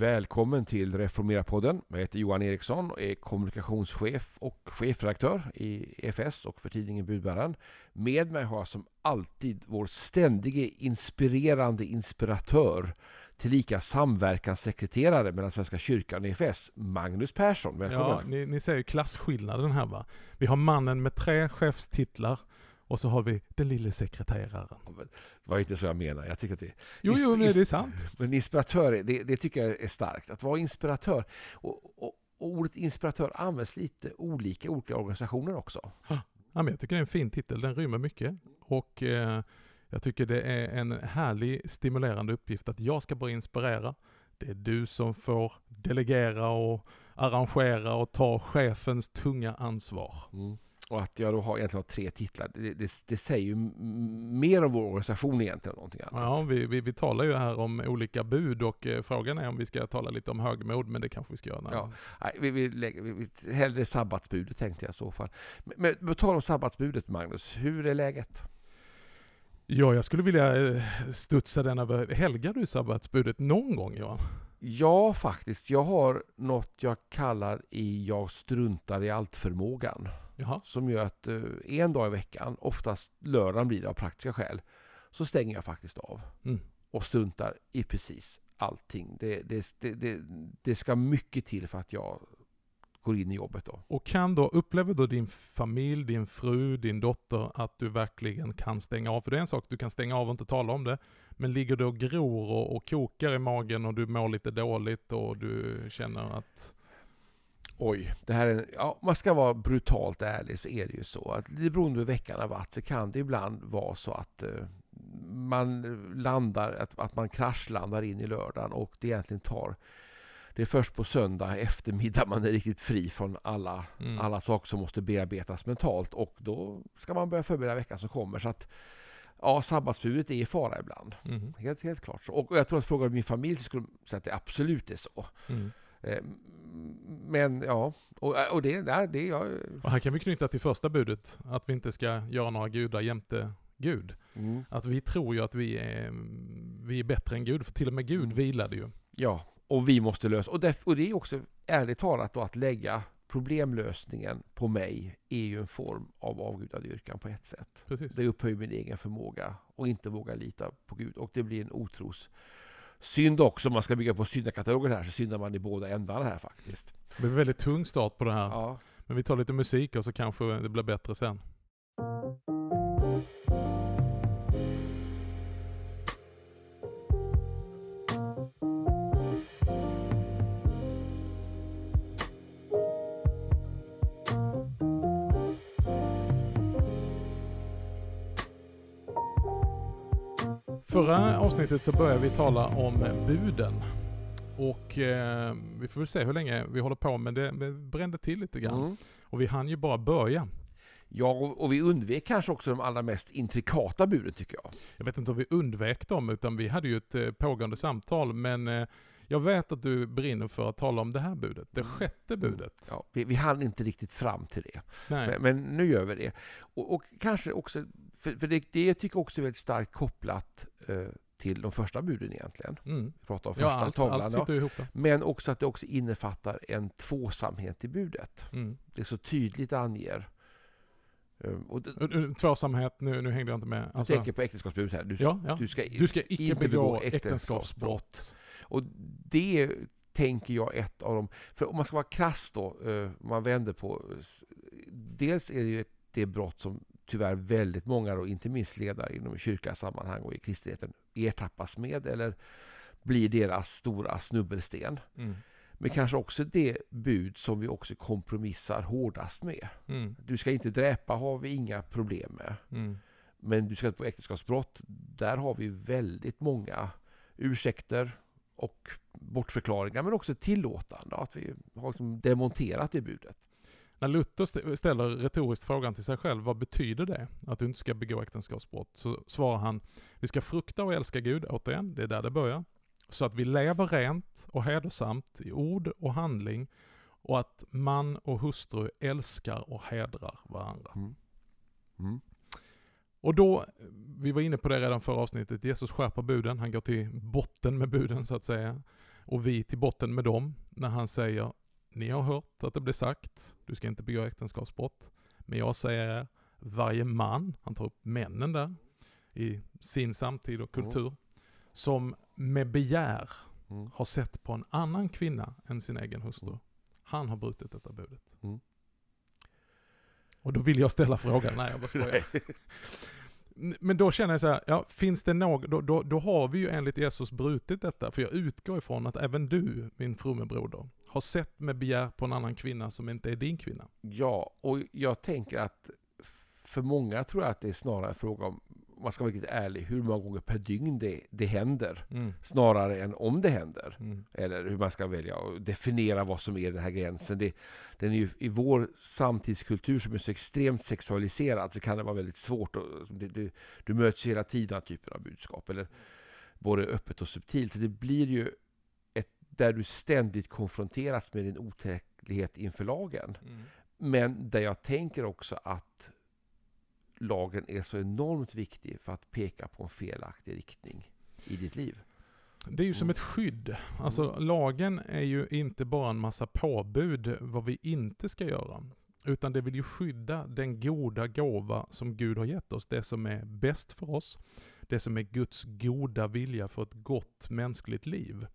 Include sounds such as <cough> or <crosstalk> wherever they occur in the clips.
Välkommen till Reformera-podden. Jag heter Johan Eriksson och är kommunikationschef och chefredaktör i EFS och för tidningen Budbäraren. Med mig har jag som alltid vår ständige inspirerande inspiratör tillika samverkanssekreterare mellan Svenska kyrkan och EFS, Magnus Persson. Välkommen! Ja, ni, ni ser ju klasskillnaden här va. Vi har mannen med tre chefstitlar och så har vi den lille sekreteraren. Det var inte så jag menar. Jag tycker att det Jo, jo, men det är sant. Men inspiratör, det, det tycker jag är starkt. Att vara inspiratör. Och, och, och ordet inspiratör används lite olika i olika organisationer också. Ja, men jag tycker det är en fin titel. Den rymmer mycket. Och eh, jag tycker det är en härlig, stimulerande uppgift att jag ska bara inspirera. Det är du som får delegera och arrangera och ta chefens tunga ansvar. Mm. Och att jag då har, egentligen har tre titlar, det, det, det säger ju mer om vår organisation egentligen än någonting annat. Ja, vi, vi, vi talar ju här om olika bud och eh, frågan är om vi ska tala lite om högmod, men det kanske vi ska göra. Ja, nej, vi, vi, lägger, vi, vi, hellre sabbatsbudet tänkte jag i så fall. Men, men på tal om sabbatsbudet Magnus, hur är läget? Ja, jag skulle vilja eh, studsa den över, helgar du sabbatsbudet någon gång Johan? Ja, faktiskt. Jag har något jag kallar i jag struntar i allt-förmågan. Som gör att eh, en dag i veckan, oftast lördagen blir det av praktiska skäl, så stänger jag faktiskt av. Mm. Och struntar i precis allting. Det, det, det, det ska mycket till för att jag går in i jobbet då. Och kan då, upplever då din familj, din fru, din dotter att du verkligen kan stänga av? För det är en sak, du kan stänga av och inte tala om det. Men ligger det och gror och, och kokar i magen och du mår lite dåligt och du känner att Oj, det här är, ja, man ska vara brutalt ärlig så är det ju så att det beroende på hur veckan har varit så kan det ibland vara så att uh, man landar, att, att man kraschlandar in i lördagen och det egentligen tar det är först på söndag eftermiddag man är riktigt fri från alla, mm. alla saker som måste bearbetas mentalt och då ska man börja förbereda veckan som kommer. Så att Ja, sabbatsbudet är i fara ibland. Mm. Helt, helt klart. Och jag tror att frågar min familj så skulle de säga att det absolut är så. Mm. Men ja, och, och det, det, det jag... Och här kan vi knyta till första budet, att vi inte ska göra några gudar jämte Gud. Mm. Att vi tror ju att vi är, vi är bättre än Gud, för till och med Gud mm. vilade ju. Ja, och vi måste lösa. Och det, och det är också ärligt talat då att lägga problemlösningen på mig är ju en form av avgudadyrkan på ett sätt. Precis. Det upphöjer min egen förmåga och inte våga lita på Gud. Och det blir en otros synd också. Om man ska bygga på syndakatalogen här så syndar man i båda ändarna här faktiskt. Det blir väldigt tung start på det här. Ja. Men vi tar lite musik och så kanske det blir bättre sen. Förra avsnittet så började vi tala om buden. Och eh, vi får väl se hur länge vi håller på, men det, det brände till lite grann. Mm. Och vi hann ju bara börja. Ja, och vi undvek kanske också de allra mest intrikata buden tycker jag. Jag vet inte om vi undvek dem, utan vi hade ju ett eh, pågående samtal, men eh, jag vet att du brinner för att tala om det här budet, det Mm. sjätte budet. Ja, vi, vi hann inte riktigt fram till det. Men, men nu gör vi det. Och, och kanske också, för, för det, det tycker jag också är väldigt starkt kopplat eh, till de första buden egentligen. Mm. Vi pratar om Ja, första allt, tavlan. allt ja. sitter ihop. Men också att det också innefattar en tvåsamhet i budet. Mm. Det så tydligt anger. Eh, Och det, Tvåsamhet, nu, nu hängde jag inte med. jag Alltså, tänker på äktenskapsbudet här. Du, ja, ja. du ska, Du ska inte begå begå äktenskapsbrott. Och det tänker jag ett av dem. För om man ska vara krass då, eh, om man vänder på. Dels är det ju ett, det brott som tyvärr väldigt många, då, inte minst ledare inom kyrkliga sammanhang och i kristenheten, ertappas med eller blir deras stora snubbelsten. Mm. Men kanske också det bud som vi också kompromissar hårdast med. Mm. Du ska inte dräpa har vi inga problem med. Mm. Men du ska inte på äktenskapsbrott, där har vi väldigt många ursäkter och bortförklaringar men också tillåtande. Att vi har liksom demonterat det budet. När Luther st- ställer retoriskt frågan till sig själv, vad betyder det att du inte ska begå äktenskapsbrott? Så svarar han, vi ska frukta och älska Gud, återigen, det är där det börjar. Så att vi lever rent och hedersamt i ord och handling och att man och hustru älskar och hedrar varandra. Mm. Mm. Och då, vi var inne på det redan förra avsnittet, Jesus skärper buden, han går till botten med buden så att säga. och vi till botten med dem när han säger ni har hört att det blir sagt, du ska inte begå äktenskapsbrott. Men jag säger er, varje man, han tar upp männen där, i sin samtid och kultur, mm. som med begär mm. har sett på en annan kvinna än sin egen hustru. Mm. Han har brutit detta budet. Mm. Och då vill jag ställa frågan, nej jag bara skojar. <laughs> Men då känner jag så här, ja, finns det något, då, då, då, har vi ju enligt Jesus brutit detta. För jag utgår ifrån att även du, min fromme broder, har sett med begär på en annan kvinna som inte är din kvinna. Ja, och jag tänker att för många tror jag att det är snarare en fråga om om man ska vara riktigt ärlig, hur många gånger per dygn det, det händer. Mm. Snarare än om det händer. Mm. Eller hur man ska välja och definiera vad som är den här gränsen. Det, den är ju, I vår samtidskultur som är så extremt sexualiserad så kan det vara väldigt svårt. Och, det, det, du möts hela tiden av typer av budskap. Eller både öppet och subtilt. Så det blir ju där du ständigt konfronteras med din otillräcklighet inför lagen. Mm. Men där jag tänker också att lagen är så enormt viktig för att peka på en felaktig riktning i ditt liv. Det är ju som mm. ett skydd. Alltså mm. lagen är ju inte bara en massa påbud vad vi inte ska göra. Utan det vill ju skydda den goda gåva som Gud har gett oss. Det som är bäst för oss. Det som är Guds goda vilja för ett gott mänskligt liv.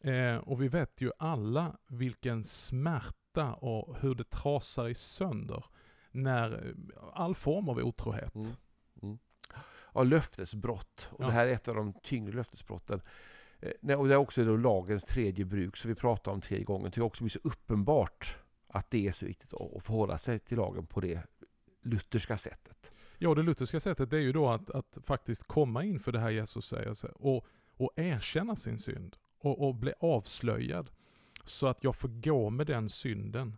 Eh, och vi vet ju alla vilken smärta och hur det trasar i sönder när all form av otrohet. Mm. Mm. Ja, löftesbrott. Och ja. Det här är ett av de tyngre löftesbrotten. Eh, och det är också då lagens tredje bruk, som vi pratade om tredje gången. Det också blir så uppenbart att det är så viktigt att förhålla sig till lagen på det lutherska sättet. Ja, det lutherska sättet är ju då att, att faktiskt komma inför det här Jesus säger och, och erkänna sin synd och, och bli avslöjad. Så att jag får gå med den synden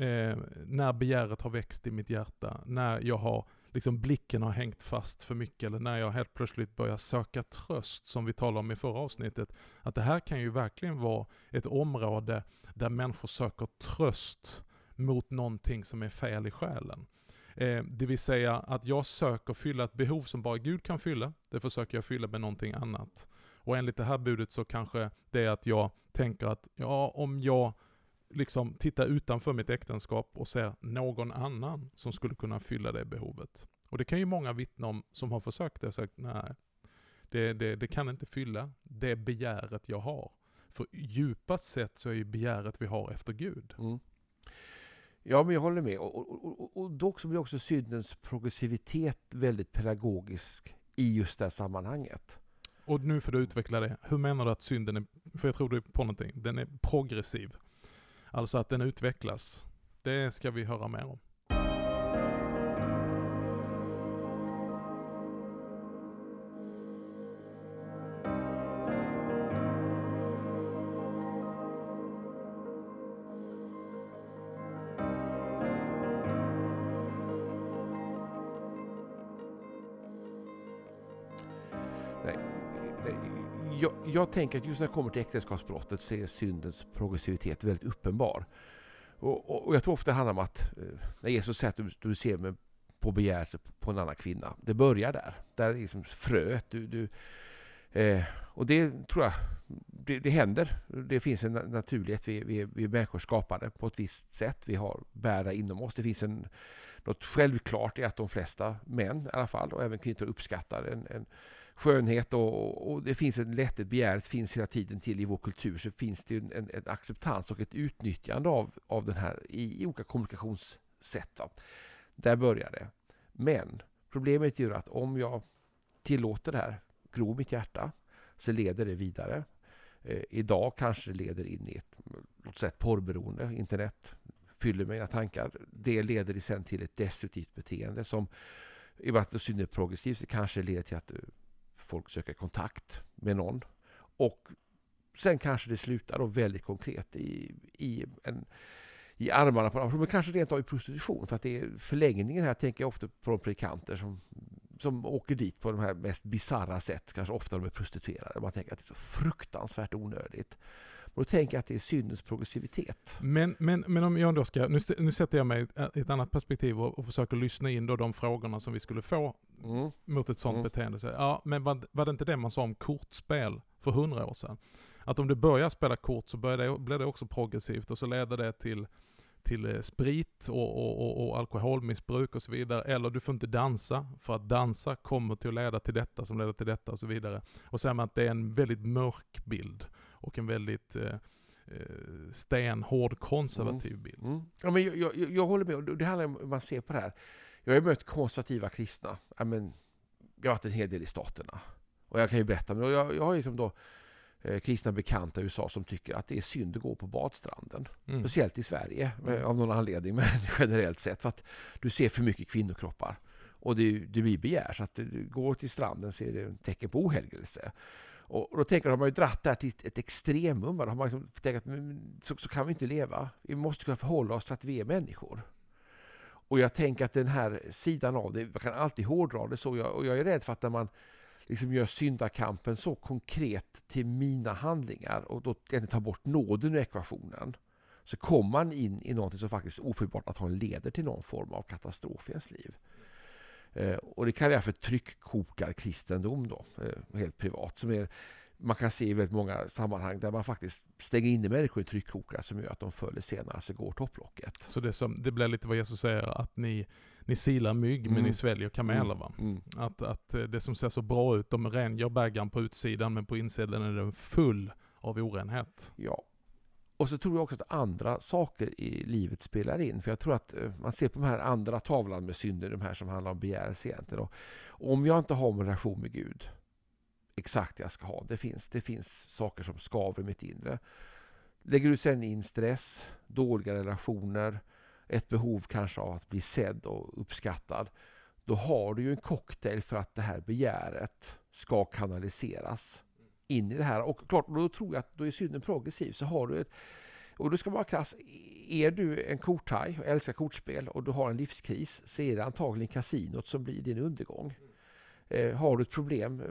Eh, när begäret har växt i mitt hjärta, när jag har liksom blicken har hängt fast för mycket eller när jag helt plötsligt börjar söka tröst som vi talade om i förra avsnittet. Att det här kan ju verkligen vara ett område där människor söker tröst mot någonting som är fel i själen. Eh, det vill säga att jag söker fylla ett behov som bara Gud kan fylla. Det försöker jag fylla med någonting annat. Och enligt det här budet så kanske det är att jag tänker att ja, om jag liksom tittar utanför mitt äktenskap och ser någon annan som skulle kunna fylla det behovet. Och det kan ju många vittna om som har försökt det och sagt nej, det, det, det kan inte fylla det begäret jag har. För djupast sett så är ju begäret vi har efter Gud. Mm. Ja, men jag håller med. Och, och, och, och dock så blir också syndens progressivitet väldigt pedagogisk i just det här sammanhanget. Och nu får du utveckla det. Hur menar du att synden är, för jag tror du är på någonting, den är progressiv? Alltså att den utvecklas. Det ska vi höra mer om. Jag, jag, tänker att just när det kommer till äktenskapsbrottet så är syndens progressivitet väldigt uppenbar. Och, och, och jag tror ofta det handlar om att eh, när Jesus säger att du, du ser mig på begärelse på en annan kvinna. Det börjar där. Där är liksom fröet. Du, du, eh, och det tror jag, det, det, händer. Det finns en naturlighet. Vi, vi, vi är människor skapade på ett visst sätt. Vi har bära inom oss. Det finns en, något självklart i att de flesta män i alla fall och även kvinnor uppskattar en, en skönhet och, och, det finns en lätthet, begäret finns hela tiden till i vår kultur så finns det en, en, en acceptans och ett utnyttjande av, av den här i, i olika kommunikationssätt. Va? Där börjar det. Men problemet är ju att om jag tillåter det här gro mitt hjärta så leder det vidare. Eh, idag kanske det leder in i ett, låt säga ett porrberoende, internet fyller mina tankar. Det leder sen till ett destruktivt beteende som i och med att det är progressivt så kanske leder till att du folk söker kontakt med någon. Och sen kanske det slutar då väldigt konkret i, i, en, i armarna på någon, men kanske rent av i prostitution. För att det är förlängningen här tänker jag ofta på de predikanter som, som åker dit på de här mest bizarra sätt. Kanske ofta de är prostituerade. Man tänker att det är så fruktansvärt onödigt. Och då tänker jag att det är syndens progressivitet. Men, men, men om jag då ska, nu, nu sätter jag mig i ett annat perspektiv och, och försöker lyssna in då de frågorna som vi skulle få mm. mot ett sånt mm. beteende. Så, ja, men var, var det inte det man sa om kortspel för hundra år sedan? Att om du börjar spela kort så börjar det, blir det också progressivt och så leder det till, till eh, sprit och, och, och, och alkoholmissbruk och så vidare. Eller du får inte dansa, för att dansa kommer till att leda till detta som leder till detta och så vidare. Och så säger man att det är en väldigt mörk bild och en väldigt eh, eh stenhård konservativ mm. bild. Mm. Ja, men jag, jag, jag håller med, det handlar om hur man ser på det här. Jag har mött konservativa kristna. Men, jag har varit en hel del i Staterna. Och jag kan ju berätta, men jag, jag har liksom då eh, kristna bekanta i USA som tycker att det är synd att gå på badstranden. Mm. Speciellt i Sverige mm. av någon anledning, <laughs> men generellt sett. För att du ser för mycket kvinnokroppar. Och det, det blir begär, så att du går till stranden så är det tecken på ohelgelse. Och då tänker de, har man ju dratt det här till ett extremum. Då har man liksom tänkt att så, så kan vi inte leva. Vi måste kunna förhålla oss till att vi är människor. Och jag tänker att den här sidan av det, man kan alltid hårdra det så. Jag, och jag är rädd för att när man liksom gör syndakampen så konkret till mina handlingar och då tar bort nåden ur ekvationen så kommer man in i något som faktiskt ofelbart att leder till någon form av katastrof i ens liv. Eh, och det kallar jag för tryckkokarkristendom då, eh, helt privat. Som är, man kan se i väldigt många sammanhang där man faktiskt stänger in människor i tryckkokare som gör att de förr eller senare så går topplocket. Så det, som, det blir lite vad Jesus säger, att ni, ni silar mygg mm. men ni sväljer kameler mm. va? Mm. Att, att eh, det som ser så bra ut, de rengör bägaren på utsidan men på insidan är den full av orenhet. Ja. Och så tror jag också att andra saker i livet spelar in. För jag tror att eh, man ser på de här andra tavlan med synder, de här som handlar om begärelse egentligen. Och om jag inte har en relation med Gud, exakt jag ska ha. Det finns, det finns saker som skaver i mitt inre. Lägger du sen in stress, dåliga relationer, ett behov kanske av att bli sedd och uppskattad. Då har du ju en cocktail för att det här begäret ska kanaliseras in i det här. Och klart, då tror jag att då är synden progressiv. Så har du ett, och då ska man vara krass. Är du en korthaj och älskar kortspel och du har en livskris så är det antagligen kasinot som blir din undergång. Eh, har du ett problem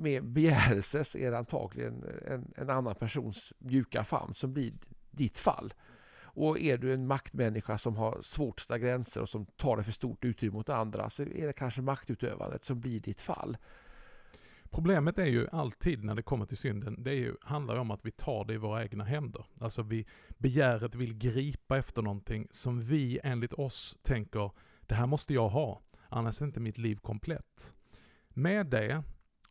med begärelse så är det antagligen en, en annan persons mjuka famn som blir ditt fall. Och är du en maktmänniska som har svårt att sätta gränser och som tar det för stort utrymme mot andra så är det kanske maktutövandet som blir ditt fall. Problemet är ju alltid när det kommer till synden, det är ju, handlar om att vi tar det i våra egna händer. Alltså vi, begäret vill gripa efter någonting som vi enligt oss tänker, det här måste jag ha, annars är inte mitt liv komplett. Med det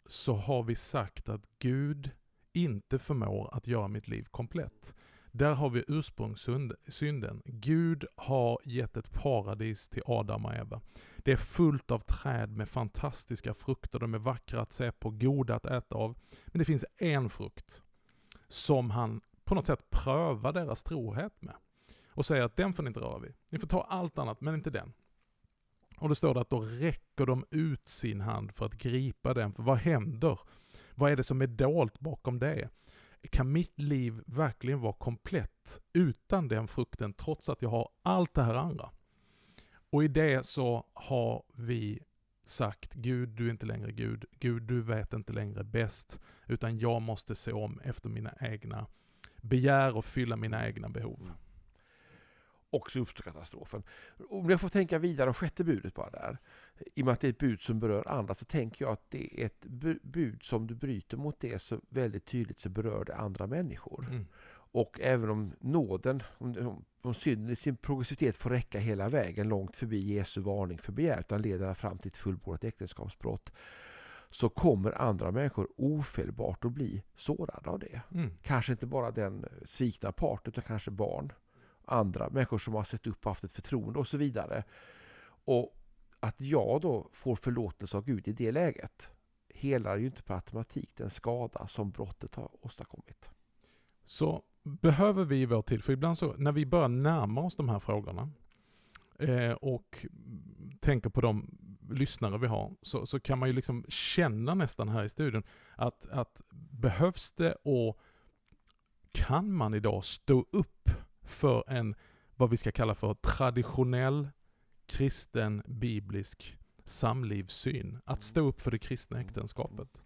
så har vi sagt att Gud inte förmår att göra mitt liv komplett. Där har vi ursprungssynden. Gud har gett ett paradis till Adam och Eva. Det är fullt av träd med fantastiska frukter, de är vackra att se på, goda att äta av. Men det finns en frukt som han på något sätt prövar deras trohet med. Och säger att den får ni inte röra vid. Ni får ta allt annat, men inte den. Och då står det att då räcker de ut sin hand för att gripa den. För vad händer? Vad är det som är dolt bakom det? Kan mitt liv verkligen vara komplett utan den frukten trots att jag har allt det här andra? Och i det så har vi sagt Gud, du är inte längre Gud. Gud, du vet inte längre bäst. Utan jag måste se om efter mina egna begär och fylla mina egna behov. Och så uppstår katastrofen. Om jag får tänka vidare om sjätte budet bara där. I och med att det är ett bud som berör andra så tänker jag att det är ett bud som du bryter mot det så väldigt tydligt så berör det andra människor. Mm. Och även om nåden, om, om synden i sin progressivitet får räcka hela vägen långt förbi Jesu varning för begär utan leder fram till ett fullbordat äktenskapsbrott så kommer andra människor ofelbart att bli sårade av det. Mm. Kanske inte bara den svikna part utan kanske barn andra människor som har sett upp och haft ett förtroende och så vidare. Och att jag då får förlåtelse av Gud i det läget helar ju inte per automatik den skada som brottet har åstadkommit. Så behöver vi i vår tid, för ibland så när vi börjar närma oss de här frågorna eh, och tänker på de lyssnare vi har, så, så kan man ju liksom känna nästan här i studion att, att behövs det och kan man idag stå upp för en, vad vi ska kalla för traditionell kristen biblisk samlivssyn. Att stå upp för det kristna mm. äktenskapet.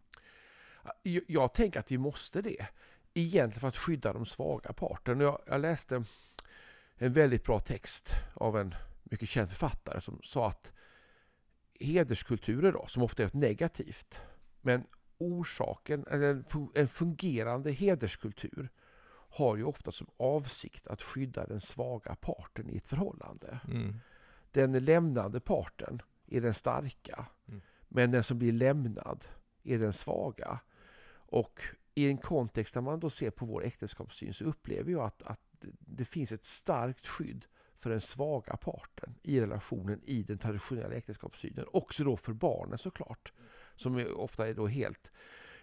Jag, jag tänker att vi måste det. Egentligen för att skydda de svaga parten. Jag, jag läste en väldigt bra text av en mycket känd författare som sa att hederskulturer då, som ofta är något negativt, men orsaken, eller en fungerande hederskultur har ju ofta som avsikt att skydda den svaga parten i ett förhållande. Mm. Den lämnande parten är den starka, mm. men den som blir lämnad är den svaga. Och i en kontext där man då ser på vår äktenskapssyn så upplever jag att, att det finns ett starkt skydd för den svaga parten i relationen i den traditionella äktenskapssynen. Också då för barnen såklart. Som ofta är då helt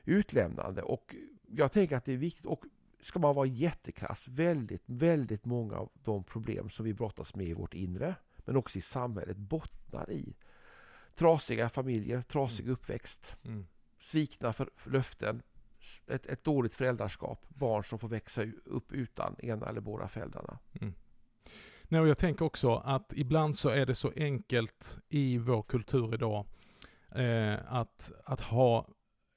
utlämnande. Och jag tänker att det är viktigt. Och ska man vara jättekrass, väldigt, väldigt många av de problem som vi brottas med i vårt inre, men också i samhället, bottnar i trasiga familjer, trasig mm. uppväxt, mm. svikna för, för löften, ett, ett, dåligt föräldraskap, barn som får växa upp utan ena eller båda föräldrarna. Mm. Nej, och jag tänker också att ibland så är det så enkelt i vår kultur idag eh, att, att ha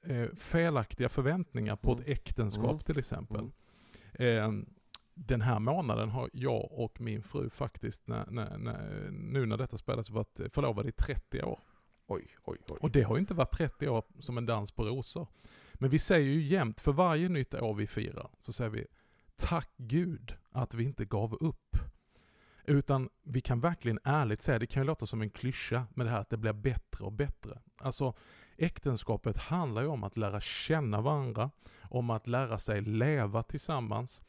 eh, felaktiga förväntningar på mm. ett äktenskap mm. till exempel. Mm. Eh, den här månaden har jag och min fru faktiskt, när, när, när, nu när detta spelas, varit förlovade i 30 år. Oj, oj, oj. Och det har ju inte varit 30 år som en dans på rosor. Men vi säger ju jämt, för varje nytt år vi firar, så säger vi Tack Gud att vi inte gav upp. Utan vi kan verkligen ärligt säga, det kan ju låta som en klyscha, med det här att det blir bättre och bättre. Alltså, äktenskapet handlar ju om att lära känna varandra, om att lära sig leva tillsammans,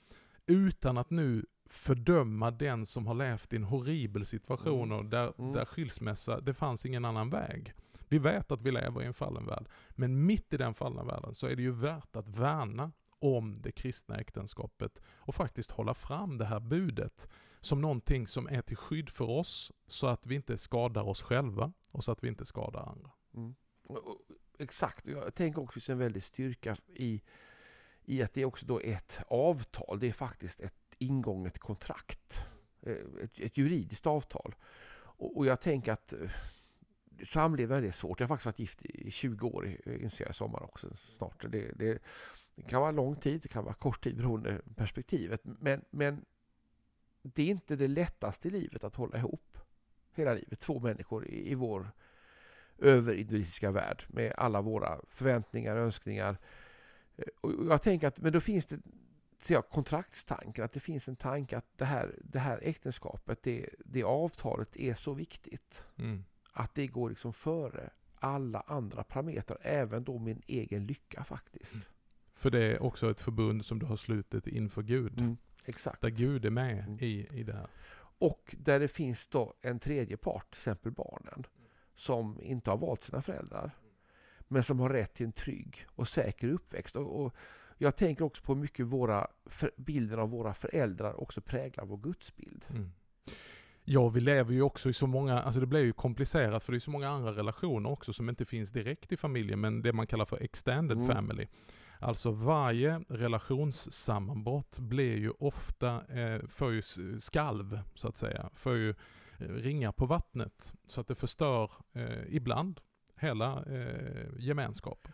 utan att nu fördöma den som har levt i en horribel situation mm. och där, mm. där skilsmässa, det fanns ingen annan väg. Vi vet att vi lever i en fallen värld, men mitt i den fallna världen så är det ju värt att värna om det kristna äktenskapet och faktiskt hålla fram det här budet som någonting som är till skydd för oss så att vi inte skadar oss själva och så att vi inte skadar andra. Mm. Exakt, jag tänker också att det finns en väldig styrka i, i att det också då är ett avtal. Det är faktiskt ett ingånget kontrakt. Eh, ett, ett juridiskt avtal. Och, och, jag tänker att eh, samlevnad är svårt. Jag har faktiskt varit gift i 20 år, eh, inser jag i sommar också snart. Det, det, det, kan vara lång tid, det kan vara kort tid beroende på perspektivet. Men, men det är inte det lättaste i livet att hålla ihop hela livet. Två människor i, i vår överindividualistiska värld med alla våra förväntningar och önskningar. Eh, och jag tänker att men då finns det ser jag kontraktstanken, att det finns en tanke att det här, det här äktenskapet, det, det avtalet är så viktigt. Mm. Att det går liksom före alla andra parametrar, även då min egen lycka faktiskt. Mm. För det är också ett förbund som du har slutit inför Gud. Mm. Exakt. Där Gud är med mm. i, i det här. Och där det finns då en tredje part, till exempel barnen, som inte har valt sina föräldrar. Men som har rätt till en trygg och säker uppväxt. Och, och jag tänker också på hur mycket våra bilden av våra föräldrar också präglar vår gudsbild. Mm. Ja, vi lever ju också i så många, alltså det blir ju komplicerat för det är så många andra relationer också som inte finns direkt i familjen, men det man kallar för extended mm. family. Alltså varje relationssammanbrott blir ju ofta, eh, får ju skalv så att säga, får ju Eh, ringar på vattnet så att det förstör eh, ibland hela eh, gemenskapen.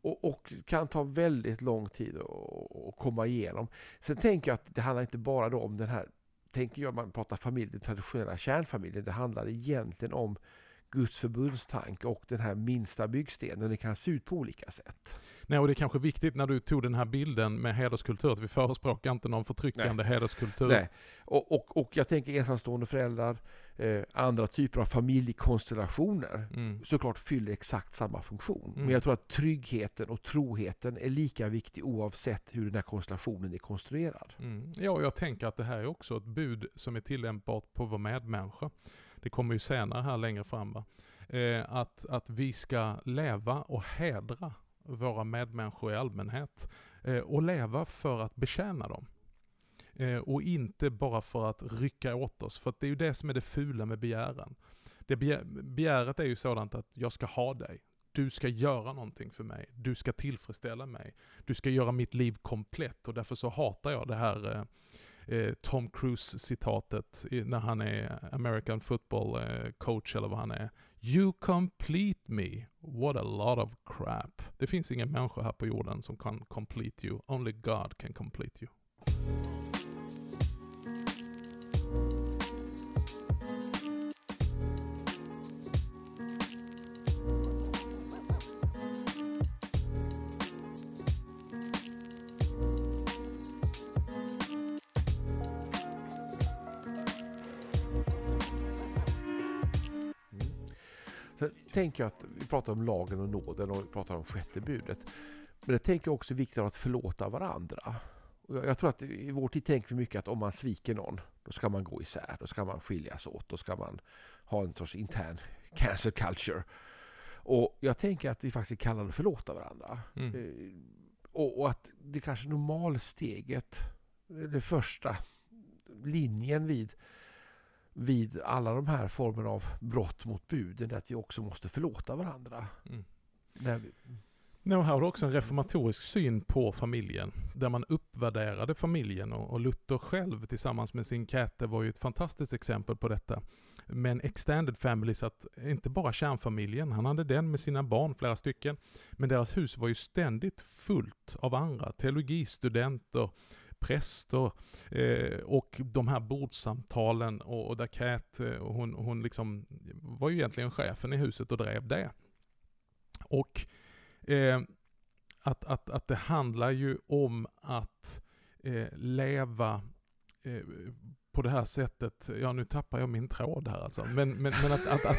Och, och, kan ta väldigt lång tid att komma igenom. Sen tänker jag att det handlar inte bara då om den här, tänker jag man pratar familj, den traditionella kärnfamiljen, det handlar egentligen om Guds förbundstanke och den här minsta byggstenen. Det kan se ut på olika sätt. Nej, och det är kanske viktigt när du tog den här bilden med hederskultur, att vi förespråkar inte någon förtryckande Nej. hederskultur. Nej, och, och, och jag tänker ensamstående föräldrar, eh, andra typer av familjekonstellationer, mm. såklart fyller exakt samma funktion. Mm. Men jag tror att tryggheten och troheten är lika viktig oavsett hur den här konstellationen är konstruerad. Mm. Ja, och jag tänker att det här är också ett bud som är tillämpbart på vår medmänniska. Det kommer ju senare här längre fram. Va? Eh, att, att vi ska leva och hedra våra medmänniskor i allmänhet eh, och leva för att betjäna dem. Eh, och inte bara för att rycka åt oss, för det är ju det som är det fula med begären. Det begäret är ju sådant att jag ska ha dig. Du ska göra någonting för mig. Du ska tillfredsställa mig. Du ska göra mitt liv komplett och därför så hatar jag det här eh, eh Tom Cruise-citatet när han är American football coach eller vad han är. You complete me. What a lot of crap. Det finns ingen människa här på jorden som kan complete you. Only God can complete you. Tänker jag att vi pratar om lagen och nåden och vi pratar om sjätte budet. Men det tänker jag också vikten av att förlåta varandra. Och jag, jag tror att i vår tid tänker vi mycket att om man sviker någon, då ska man gå isär, då ska man skiljas åt, då ska man ha en sorts intern cancer culture. Och jag tänker att vi faktiskt kallar det förlåta varandra. Mm. Eh, och, och, att det kanske normalsteget, det första linjen vid, vid alla de här formerna av brott mot buden, att vi också måste förlåta varandra. Mm. När vi, Nej, här har du också en reformatorisk syn på familjen, där man uppvärderade familjen och, och Luther själv tillsammans med sin Käte var ju ett fantastiskt exempel på detta. Men extended family, så att inte bara kärnfamiljen, han hade den med sina barn, flera stycken, men deras hus var ju ständigt fullt av andra, teologistudenter, präster eh, och de här bordsamtalen och, och där Cat, eh, hon, hon liksom var ju egentligen chefen i huset och drev det. Och eh, att, att, att det handlar ju om att eh, leva eh, på det här sättet, ja nu tappar jag min tråd här alltså, men, men, men att, att, att,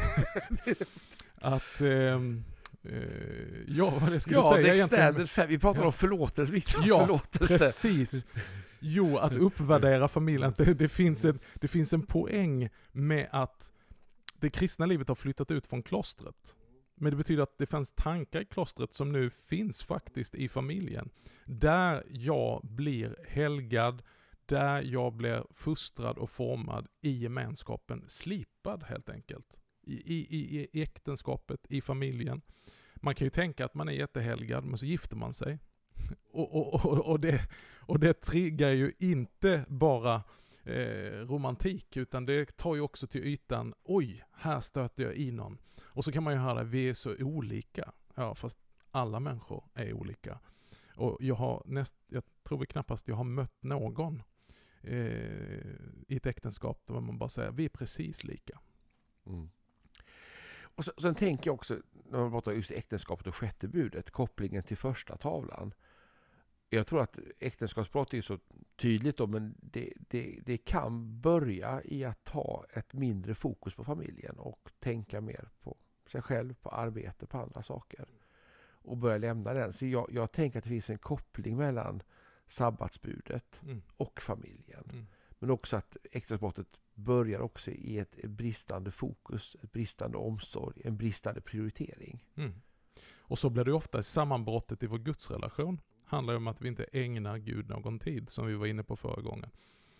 <laughs> att ehm, eh, ja, vad det skulle ja, säga egentligen. fam- vi pratar Ja. om förlåtelse, vikten Ja, förlåtelse. Precis. Jo, att uppvärdera familjen. Det, det, finns en, det finns en poäng med att det kristna livet har flyttat ut från klostret. Men det betyder att det fanns tankar i klostret som nu finns faktiskt i familjen. Där jag blir helgad, där jag blir fostrad och formad i gemenskapen, slipad helt enkelt. I, i, i, äktenskapet, i familjen. Man kan ju tänka att man är jättehelgad, men så gifter man sig. <laughs> Och, och, och, och, det, och det triggar ju inte bara eh, romantik, utan det tar ju också till ytan, oj, här stöter jag i någon. Och så kan man ju höra, vi är så olika. Ja, fast alla människor är olika. Och jag har näst, jag tror vi knappast jag har mött någon eh, i ett äktenskap där man bara säger, vi är precis lika. Mm. Och så, sen tänker jag också, när man pratar just äktenskapet och sjätte budet, kopplingen till första tavlan. Jag tror att äktenskapsbrott är så tydligt då, men det, det, det kan börja i att ha ett mindre fokus på familjen och tänka mer på sig själv, på arbete, på andra saker. Och börja lämna den. Så jag, jag tänker att det finns en koppling mellan sabbatsbudet Mm. och familjen. Mm. Men också att äktenskapsbrottet börjar också i ett, bristande fokus, ett bristande omsorg, en bristande prioritering. Mm. Och så blir det ofta i sammanbrottet i vår gudsrelation. Handlar om att vi inte ägnar Gud någon tid, som vi var inne på förra gången.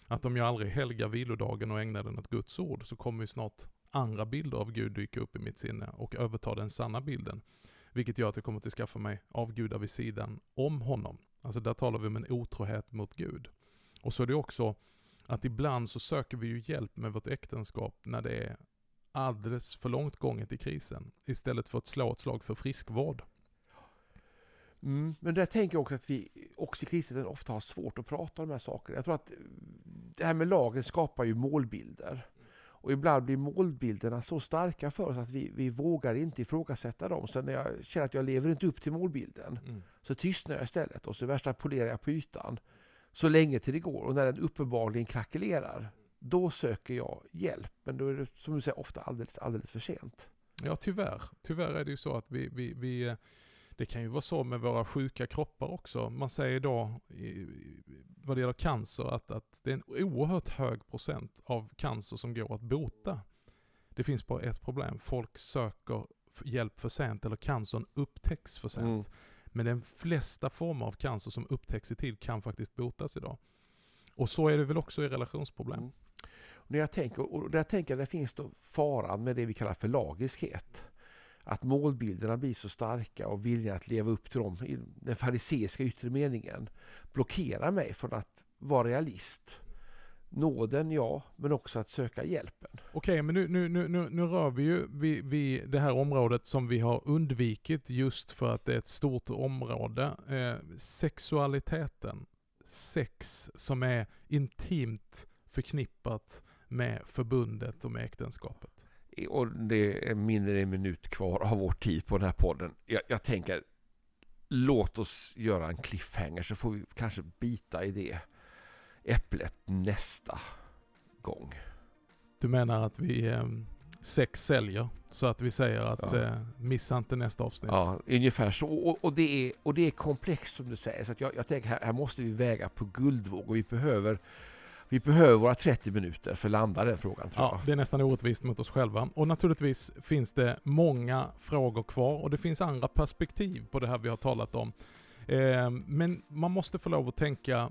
Att om jag aldrig helgar vilodagen och ägnar den åt Guds ord, så kommer ju snart andra bilder av Gud dyka upp i mitt sinne och överta den sanna bilden. Vilket gör att jag kommer att skaffa mig avgudar vid sidan om honom. Alltså där talar vi om en otrohet mot Gud. Och så är det också att ibland så söker vi ju hjälp med vårt äktenskap när det är alldeles för långt gånget i krisen. Istället för att slå ett slag för friskvård. Mm. Men där tänker jag också att vi också i kristenheten ofta har svårt att prata om de här sakerna. Jag tror att det här med lagen skapar ju målbilder. Och ibland blir målbilderna så starka för oss att vi, vi vågar inte ifrågasätta dem. Så när jag känner att jag lever inte upp till målbilden Mm. så tystnar jag istället och så värsta polerar jag på ytan så länge till det går. Och när den uppenbarligen krackelerar, då söker jag hjälp. Men då är det som du säger ofta alldeles, alldeles för sent. Ja, tyvärr. Tyvärr är det ju så att vi, vi, vi eh, det kan ju vara så med våra sjuka kroppar också. Man säger idag, i- vad det gäller cancer, att, att det är en oerhört hög procent av cancer som går att bota. Det finns bara ett problem. Folk söker hjälp för sent, eller cancern upptäcks för sent. Mm. Men de flesta former av cancer som upptäcks i tid kan faktiskt botas idag. Och så är det väl också i relationsproblem. Mm. Och när jag tänker, och när jag tänker det finns då faran med det vi kallar för lagiskhet. Att målbilderna blir så starka och viljan att leva upp till dem i den fariseiska yttre meningen blockerar mig från att vara realist. Nåden, ja, men också att söka hjälpen. Okej, men nu, nu, nu, nu, rör vi ju vid, vid det här området som vi har undvikit just för att det är ett stort område. Eh, sexualiteten. Sex som är intimt förknippat med förbundet och med äktenskapet. Och det är mindre en minut kvar av vår tid på den här podden. Jag, jag tänker, låt oss göra en cliffhanger så får vi kanske bita i det äpplet nästa gång. Du menar att vi, eh, sex säljer. Så att vi säger att Ja. eh, missa inte nästa avsnitt. Ja, ungefär så. Och, och, det är, och det är komplext som du säger. Så jag, jag tänker här, här måste vi väga på guldvåg och vi behöver, vi behöver våra 30 minuter för att landa den frågan tror Ja, jag. det är nästan orättvist mot oss själva. Och naturligtvis finns det många frågor kvar och det finns andra perspektiv på det här vi har talat om. Eh, men man måste få lov att tänka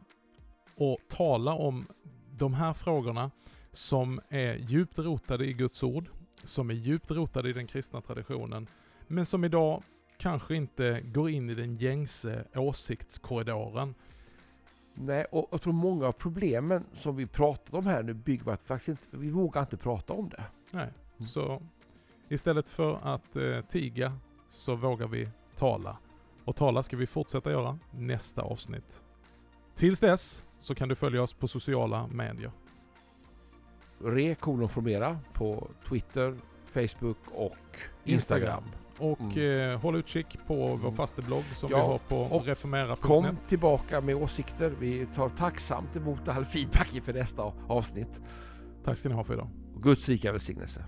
och tala om de här frågorna som är djupt rotade i Guds ord, som är djupt rotade i den kristna traditionen, men som idag kanske inte går in i den gängse åsiktskorridoren. Nej, och jag tror många av problemen som vi pratat om här nu bygger på att faktiskt inte, vi vågar inte prata om det. Nej. Mm. Så istället för att eh, tiga så vågar vi tala. Och tala ska vi fortsätta göra nästa avsnitt. Tills dess så kan du följa oss på sociala medier. Re formera på Twitter, Facebook och Instagram. Instagram. Och eh, håll utkik på vår Mm. fasteblogg som Ja, vi har på reformera.net. Kom tillbaka med åsikter. Vi tar tacksamt emot all <laughs> feedback inför nästa avsnitt. Tack ska ni ha för idag. Guds rika välsignelse.